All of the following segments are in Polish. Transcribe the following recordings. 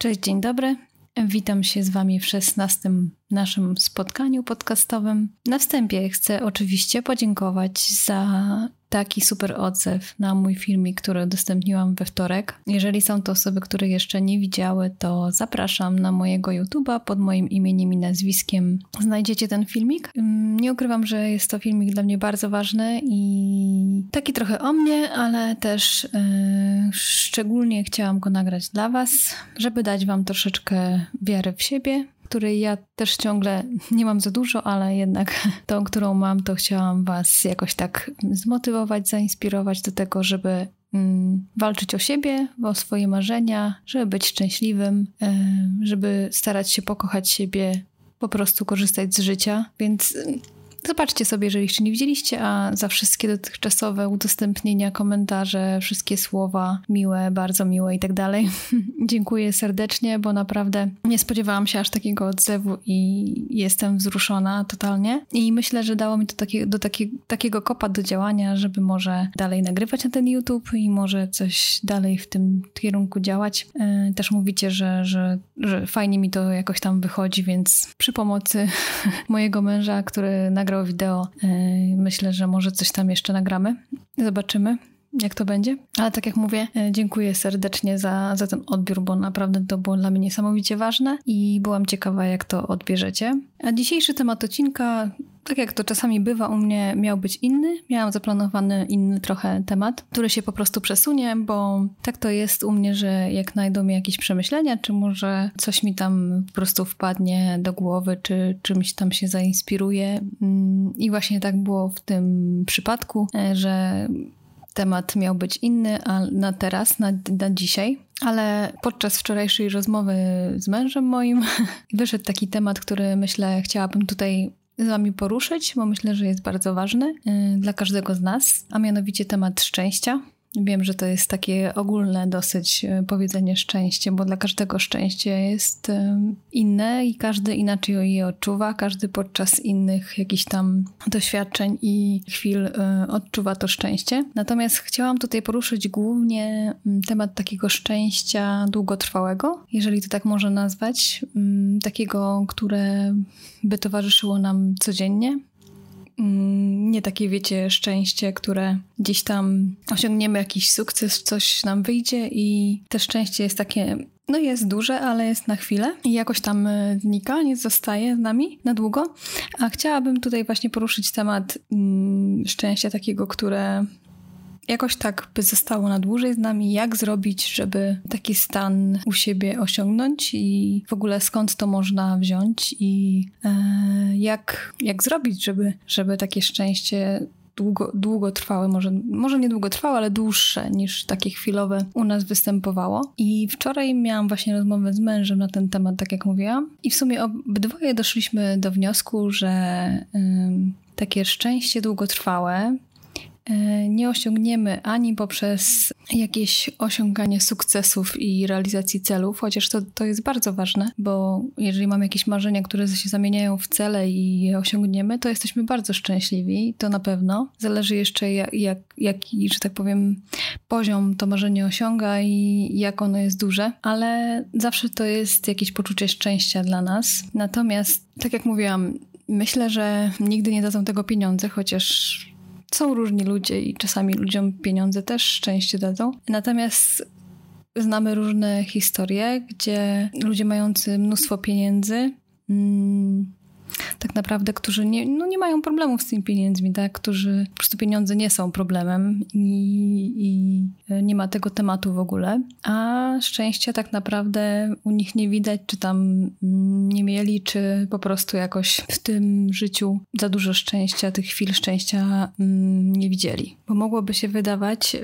Cześć, dzień dobry. Witam się z Wami w szesnastym naszym spotkaniu podcastowym. Na wstępie chcę oczywiście podziękować za taki super odzew na mój filmik, który udostępniłam we wtorek. Jeżeli są to osoby, które jeszcze nie widziały, to zapraszam na mojego YouTube'a pod moim imieniem i nazwiskiem. Znajdziecie ten filmik. Mm, nie ukrywam, że jest to filmik dla mnie bardzo ważny i taki trochę o mnie, ale też yy, szczególnie chciałam go nagrać dla Was, żeby dać Wam troszeczkę wiary w siebie, której ja też ciągle nie mam za dużo, ale jednak tą, którą mam, to chciałam Was jakoś tak zmotywować, zainspirować do tego, żeby mm, walczyć o siebie, o swoje marzenia, żeby być szczęśliwym, żeby starać się pokochać siebie, po prostu korzystać z życia. Więc Zobaczcie sobie, jeżeli jeszcze nie widzieliście, a za wszystkie dotychczasowe udostępnienia, komentarze, wszystkie słowa miłe, bardzo miłe i tak dalej. Dziękuję serdecznie, bo naprawdę nie spodziewałam się aż takiego odzewu i jestem wzruszona totalnie. I myślę, że dało mi to do taki, takiego kopa do działania, żeby może dalej nagrywać na ten YouTube i może coś dalej w tym kierunku działać. E, też mówicie, że, że, że fajnie mi to jakoś tam wychodzi, więc przy pomocy mojego męża, który nagrał nagrał wideo. E, myślę, że może coś tam jeszcze nagramy. Zobaczymy jak to będzie. Ale tak jak mówię, e, dziękuję serdecznie za, za ten odbiór, bo naprawdę to było dla mnie niesamowicie ważne i byłam ciekawa, jak to odbierzecie. A dzisiejszy temat odcinka, tak jak to czasami bywa u mnie, miał być inny. Miałam zaplanowany inny trochę temat, który się po prostu przesunie, bo tak to jest u mnie, że jak znajdą mi jakieś przemyślenia, czy może coś mi tam po prostu wpadnie do głowy, czy czymś tam się zainspiruje. Mm, I właśnie tak było w tym przypadku, e, że temat miał być inny a na teraz, na, na dzisiaj. Ale podczas wczorajszej rozmowy z mężem moim wyszedł taki temat, który myślę chciałabym tutaj z Wami poruszyć, bo myślę, że jest bardzo ważny y, dla każdego z nas, a mianowicie temat szczęścia. Wiem, że to jest takie ogólne dosyć e, powiedzenie szczęście, bo dla każdego szczęście jest e, inne i każdy inaczej je odczuwa, każdy podczas innych jakichś tam doświadczeń i chwil e, odczuwa to szczęście. Natomiast chciałam tutaj poruszyć głównie temat takiego szczęścia długotrwałego, jeżeli to tak można nazwać, takiego, które by towarzyszyło nam codziennie, nie takie, wiecie, szczęście, które gdzieś tam osiągniemy jakiś sukces, coś nam wyjdzie i te szczęście jest takie, no jest duże, ale jest na chwilę i jakoś tam e, znika, nie zostaje z nami na długo. A chciałabym tutaj właśnie poruszyć temat mm, szczęścia takiego, które jakoś tak by zostało na dłużej z nami, jak zrobić, żeby taki stan u siebie osiągnąć i w ogóle skąd to można wziąć i e, jak, jak zrobić, żeby, żeby takie szczęście długo, długotrwałe, może, może nie długotrwałe, ale dłuższe niż takie chwilowe u nas występowało. I wczoraj miałam właśnie rozmowę z mężem na ten temat, tak jak mówiłam. I w sumie obydwoje doszliśmy do wniosku, że takie szczęście długotrwałe nie osiągniemy ani poprzez jakieś osiąganie sukcesów i realizacji celów, chociaż to, to jest bardzo ważne, bo jeżeli mamy jakieś marzenia, które się zamieniają w cele i je osiągniemy, to jesteśmy bardzo szczęśliwi, to na pewno. Zależy jeszcze jak, jak, jaki, że tak powiem, poziom to marzenie osiąga i jak ono jest duże, ale zawsze to jest jakieś poczucie szczęścia dla nas. Natomiast, tak jak mówiłam, myślę, że nigdy nie dadzą tego pieniądze, chociaż są różni ludzie i czasami ludziom pieniądze też szczęście dadzą. Natomiast znamy różne historie, gdzie ludzie mający mnóstwo pieniędzy mm, tak naprawdę, którzy nie, no nie mają problemów z tymi pieniędzmi, tak? którzy po prostu pieniądze nie są problemem i, i nie ma tego tematu w ogóle, a szczęścia tak naprawdę u nich nie widać, czy tam nie mieli, czy po prostu jakoś w tym życiu za dużo szczęścia, tych chwil szczęścia mm, nie widzieli. Bo mogłoby się wydawać,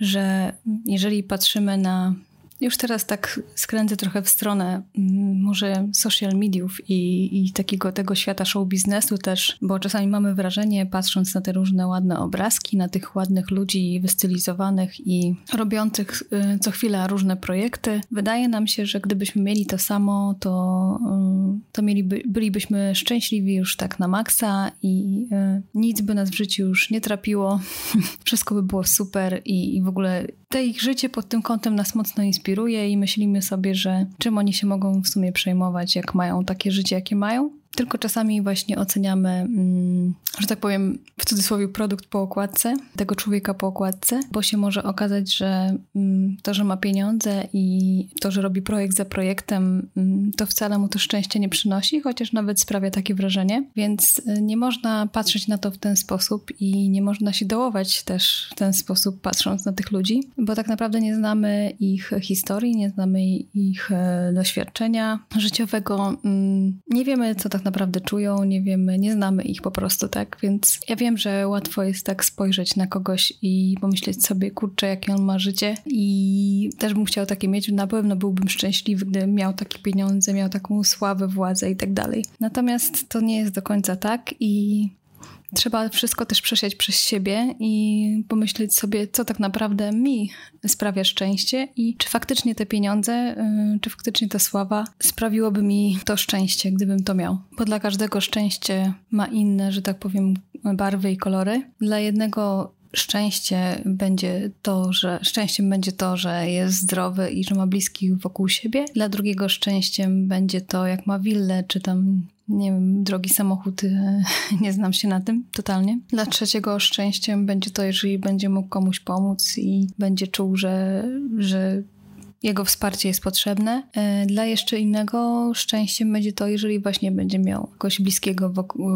że jeżeli patrzymy na już teraz tak skręcę trochę w stronę mm, może social mediów i, i takiego tego świata show biznesu też, bo czasami mamy wrażenie, patrząc na te różne ładne obrazki, na tych ładnych ludzi wystylizowanych i robiących y, co chwila różne projekty, wydaje nam się, że gdybyśmy mieli to samo, to, y, to mieliby, bylibyśmy szczęśliwi już tak na maksa i y, nic by nas w życiu już nie trapiło, wszystko by było super i, i w ogóle te ich życie pod tym kątem nas mocno inspiruje inspiruje i myślimy sobie, że czym oni się mogą w sumie przejmować, jak mają takie życie, jakie mają. Tylko czasami właśnie oceniamy, mm, że tak powiem, w cudzysłowie produkt po okładce, tego człowieka po okładce, bo się może okazać, że mm, to, że ma pieniądze i to, że robi projekt za projektem, mm, to wcale mu to szczęście nie przynosi, chociaż nawet sprawia takie wrażenie. Więc y, nie można patrzeć na to w ten sposób i nie można się dołować też w ten sposób, patrząc na tych ludzi, bo tak naprawdę nie znamy ich historii, nie znamy ich e, doświadczenia życiowego. Nie wiemy, co tak naprawdę czują, nie wiemy, nie znamy ich po prostu, tak? Więc ja wiem, że łatwo jest tak spojrzeć na kogoś i pomyśleć sobie, kurczę, jakie on ma życie i też bym chciał takie mieć, na pewno byłbym szczęśliwy, gdy miał takie pieniądze, miał taką sławę, władzę i tak dalej. Natomiast to nie jest do końca tak i trzeba wszystko też przesiać przez siebie i pomyśleć sobie, co tak naprawdę mi sprawia szczęście i czy faktycznie te pieniądze, y, czy faktycznie ta sława sprawiłoby mi to szczęście, gdybym to miał. Bo dla każdego szczęście ma inne, że tak powiem, barwy i kolory. Dla jednego szczęście będzie to, że szczęściem będzie to, że jest zdrowy i że ma bliskich wokół siebie. Dla drugiego szczęściem będzie to, jak ma willę, czy tam nie wiem, drogi samochód, e, nie znam się na tym totalnie. Dla trzeciego szczęściem będzie to, jeżeli będzie mógł komuś pomóc i będzie czuł, że, że jego wsparcie jest potrzebne. E, dla jeszcze innego szczęściem będzie to, jeżeli właśnie będzie miał kogoś bliskiego wokół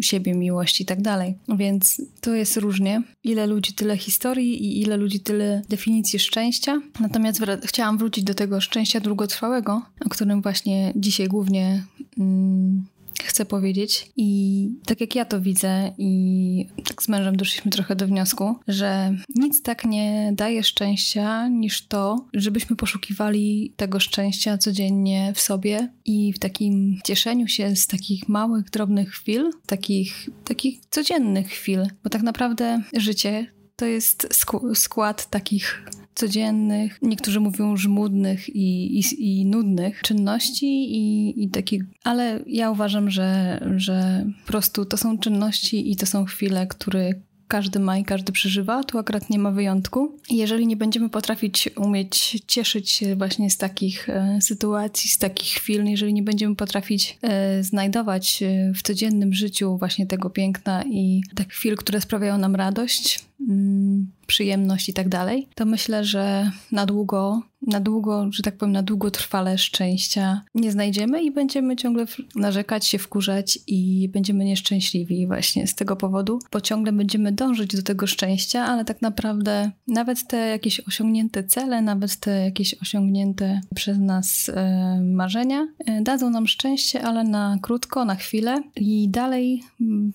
siebie, miłość i tak dalej. Więc to jest różnie. Ile ludzi, tyle historii i ile ludzi, tyle definicji szczęścia. Natomiast chciałam wrócić do tego szczęścia długotrwałego, o którym właśnie dzisiaj głównie mm, chcę powiedzieć. I tak jak ja to widzę, i tak z mężem doszliśmy trochę do wniosku, że nic tak nie daje szczęścia niż to, żebyśmy poszukiwali tego szczęścia codziennie w sobie i w takim cieszeniu się z takich małych, drobnych chwil, takich, takich codziennych chwil, bo tak naprawdę życie to jest skład takich codziennych, niektórzy mówią żmudnych i, i, i nudnych czynności i, i takich, ale ja uważam, że, że po prostu to są czynności i to są chwile, które każdy ma i każdy przeżywa, tu akurat nie ma wyjątku. Jeżeli nie będziemy potrafić umieć cieszyć się właśnie z takich e, sytuacji, z takich chwil, jeżeli nie będziemy potrafić e, znajdować e, w codziennym życiu właśnie tego piękna i takich chwil, które sprawiają nam radość, mm, przyjemność i tak dalej, to myślę, że na długo, na długo, że tak powiem, na długotrwale szczęścia nie znajdziemy i będziemy ciągle narzekać, się wkurzać i będziemy nieszczęśliwi właśnie z tego powodu, bo ciągle będziemy dążyć do tego szczęścia, ale tak naprawdę nawet te jakieś osiągnięte cele, nawet te jakieś osiągnięte przez nas e, marzenia e, dadzą nam szczęście, ale na krótko, na chwilę i dalej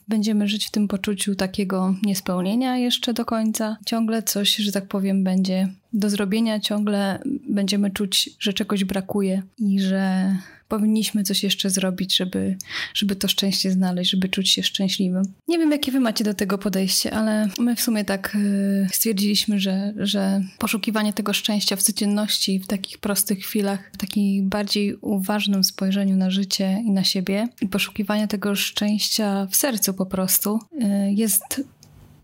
będziemy żyć w tym poczuciu takiego niespełnienia jeszcze do końca. Ciągle coś, że tak powiem, będzie do zrobienia, ciągle będziemy czuć, że czegoś brakuje i że powinniśmy coś jeszcze zrobić, żeby, żeby to szczęście znaleźć, żeby czuć się szczęśliwym. Nie wiem, jakie wy macie do tego podejście, ale my w sumie tak y, stwierdziliśmy, że, że poszukiwanie tego szczęścia w codzienności, w takich prostych chwilach, w takim bardziej uważnym spojrzeniu na życie i na siebie i poszukiwanie tego szczęścia w sercu po prostu y, jest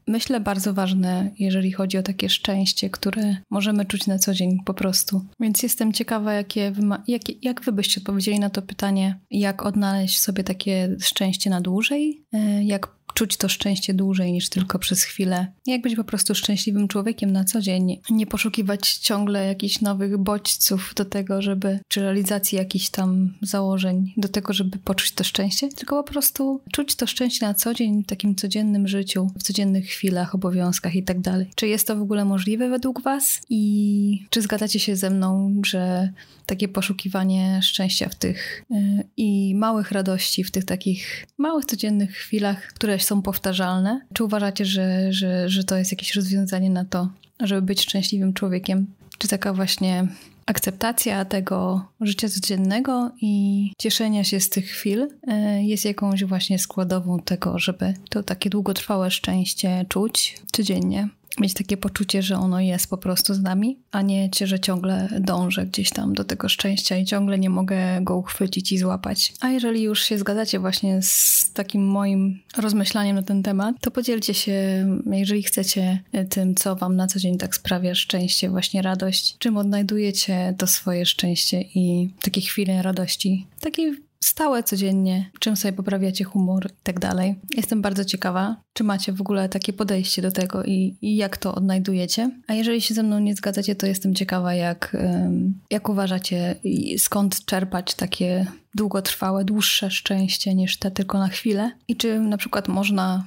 myślę, bardzo ważne, jeżeli chodzi o takie szczęście, które możemy czuć na co dzień po prostu. Więc jestem ciekawa, jakie wy ma, jakie, jak wy byście odpowiedzieli na to pytanie, jak odnaleźć sobie takie szczęście na dłużej, e, jak czuć to szczęście dłużej niż tylko przez chwilę. Jak być po prostu szczęśliwym człowiekiem na co dzień. Nie poszukiwać ciągle jakichś nowych bodźców do tego, żeby, czy realizacji jakichś tam założeń do tego, żeby poczuć to szczęście, tylko po prostu czuć to szczęście na co dzień w takim codziennym życiu, w codziennych chwilach, obowiązkach i tak dalej. Czy jest to w ogóle możliwe według Was? I czy zgadzacie się ze mną, że takie poszukiwanie szczęścia w tych yy, i małych radości, w tych takich małych codziennych chwilach, które są powtarzalne. Czy uważacie, że, że, że to jest jakieś rozwiązanie na to, żeby być szczęśliwym człowiekiem? Czy taka właśnie akceptacja tego życia codziennego i cieszenia się z tych chwil e, jest jakąś właśnie składową tego, żeby to takie długotrwałe szczęście czuć codziennie? Mieć takie poczucie, że ono jest po prostu z nami, a nie że ciągle dążę gdzieś tam do tego szczęścia i ciągle nie mogę go uchwycić i złapać. A jeżeli już się zgadzacie właśnie z takim moim rozmyślaniem na ten temat, to podzielcie się, jeżeli chcecie, tym, co wam na co dzień tak sprawia szczęście, właśnie radość, czym odnajdujecie to swoje szczęście i takie chwile radości. Takiej stałe codziennie, czym sobie poprawiacie humor i tak dalej. Jestem bardzo ciekawa, czy macie w ogóle takie podejście do tego i, i, jak to odnajdujecie. A jeżeli się ze mną nie zgadzacie, to jestem ciekawa, jak, jak uważacie i skąd czerpać takie długotrwałe, dłuższe szczęście niż te tylko na chwilę. I czy na przykład można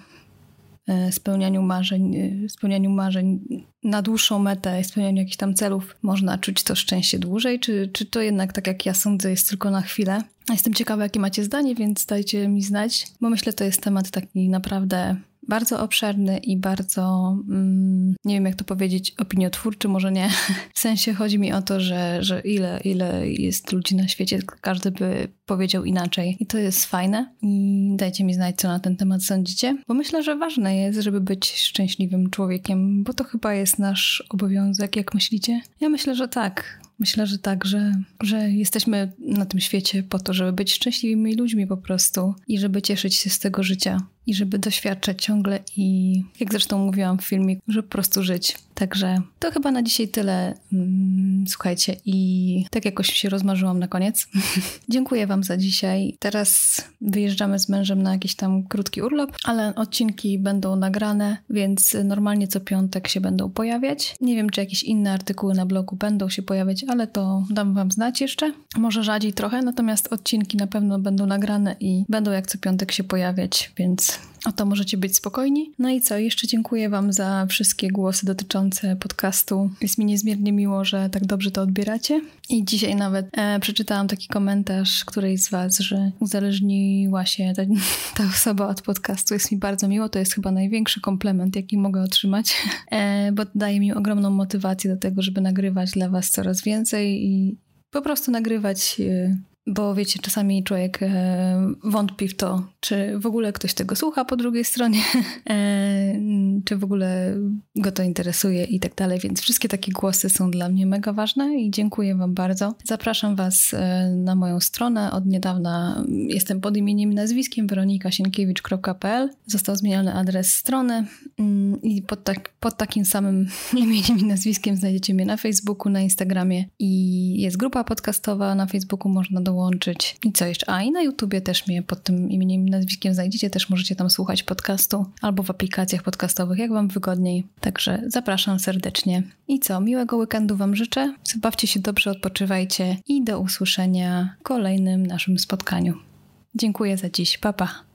spełnianiu marzeń, e, spełnianiu marzeń na dłuższą metę, spełnianiu jakichś tam celów, można czuć to szczęście dłużej, czy, czy to jednak, tak jak ja sądzę, jest tylko na chwilę? Jestem ciekawa, jakie macie zdanie, więc dajcie mi znać, bo myślę, to jest temat taki naprawdę bardzo obszerny i bardzo, mm, nie wiem jak to powiedzieć, opiniotwórczy, może nie. W sensie chodzi mi o to, że, że ile, ile jest ludzi na świecie, każdy by powiedział inaczej. I to jest fajne. I dajcie mi znać, co na ten temat sądzicie, bo myślę, że ważne jest, żeby być szczęśliwym człowiekiem, bo to chyba jest nasz obowiązek, jak myślicie? Ja myślę, że tak. Myślę, że tak, że, że jesteśmy na tym świecie po to, żeby być szczęśliwymi ludźmi po prostu i żeby cieszyć się z tego życia i żeby doświadczać ciągle i jak zresztą mówiłam w filmie, żeby po prostu żyć. Także to chyba na dzisiaj tyle. Mm, słuchajcie, i tak jakoś się rozmarzyłam na koniec. Dziękuję Wam za dzisiaj. Teraz wyjeżdżamy z mężem na jakiś tam krótki urlop, ale odcinki będą nagrane, więc normalnie co piątek się będą pojawiać. Nie wiem, czy jakieś inne artykuły na blogu będą się pojawiać, ale to dam Wam znać jeszcze. Może rzadziej trochę, natomiast odcinki na pewno będą nagrane i będą jak co piątek się pojawiać, więc o to możecie być spokojni. No i co, jeszcze dziękuję Wam za wszystkie głosy dotyczące podcastu. Jest mi niezmiernie miło, że tak dobrze to odbieracie. I dzisiaj nawet e, przeczytałam taki komentarz którejś z Was, że uzależniła się ta, ta, osoba od podcastu. Jest mi bardzo miło. To jest chyba największy komplement, jaki mogę otrzymać, e, bo daje mi ogromną motywację do tego, żeby nagrywać dla Was coraz więcej i po prostu nagrywać. E, bo wiecie, czasami człowiek e, wątpi w to, czy w ogóle ktoś tego słucha po drugiej stronie, e, czy w ogóle go to interesuje i tak dalej. Więc wszystkie takie głosy są dla mnie mega ważne i dziękuję Wam bardzo. Zapraszam Was e, na moją stronę. Od niedawna jestem pod imieniem i nazwiskiem weronikasienkiewicz.pl. Został zmieniony adres strony mm, i pod, tak, pod takim samym imieniem i nazwiskiem znajdziecie mnie na Facebooku, na Instagramie i jest grupa podcastowa na Facebooku, można do dołączyć. I co jeszcze? A i na YouTubie też mnie pod tym imieniem i nazwiskiem znajdziecie. Też możecie tam słuchać podcastu albo w aplikacjach podcastowych, jak Wam wygodniej. Także zapraszam serdecznie. I co? Miłego weekendu Wam życzę. Zabawcie się dobrze, odpoczywajcie i do usłyszenia w kolejnym naszym spotkaniu. Dziękuję za dziś. Pa, pa.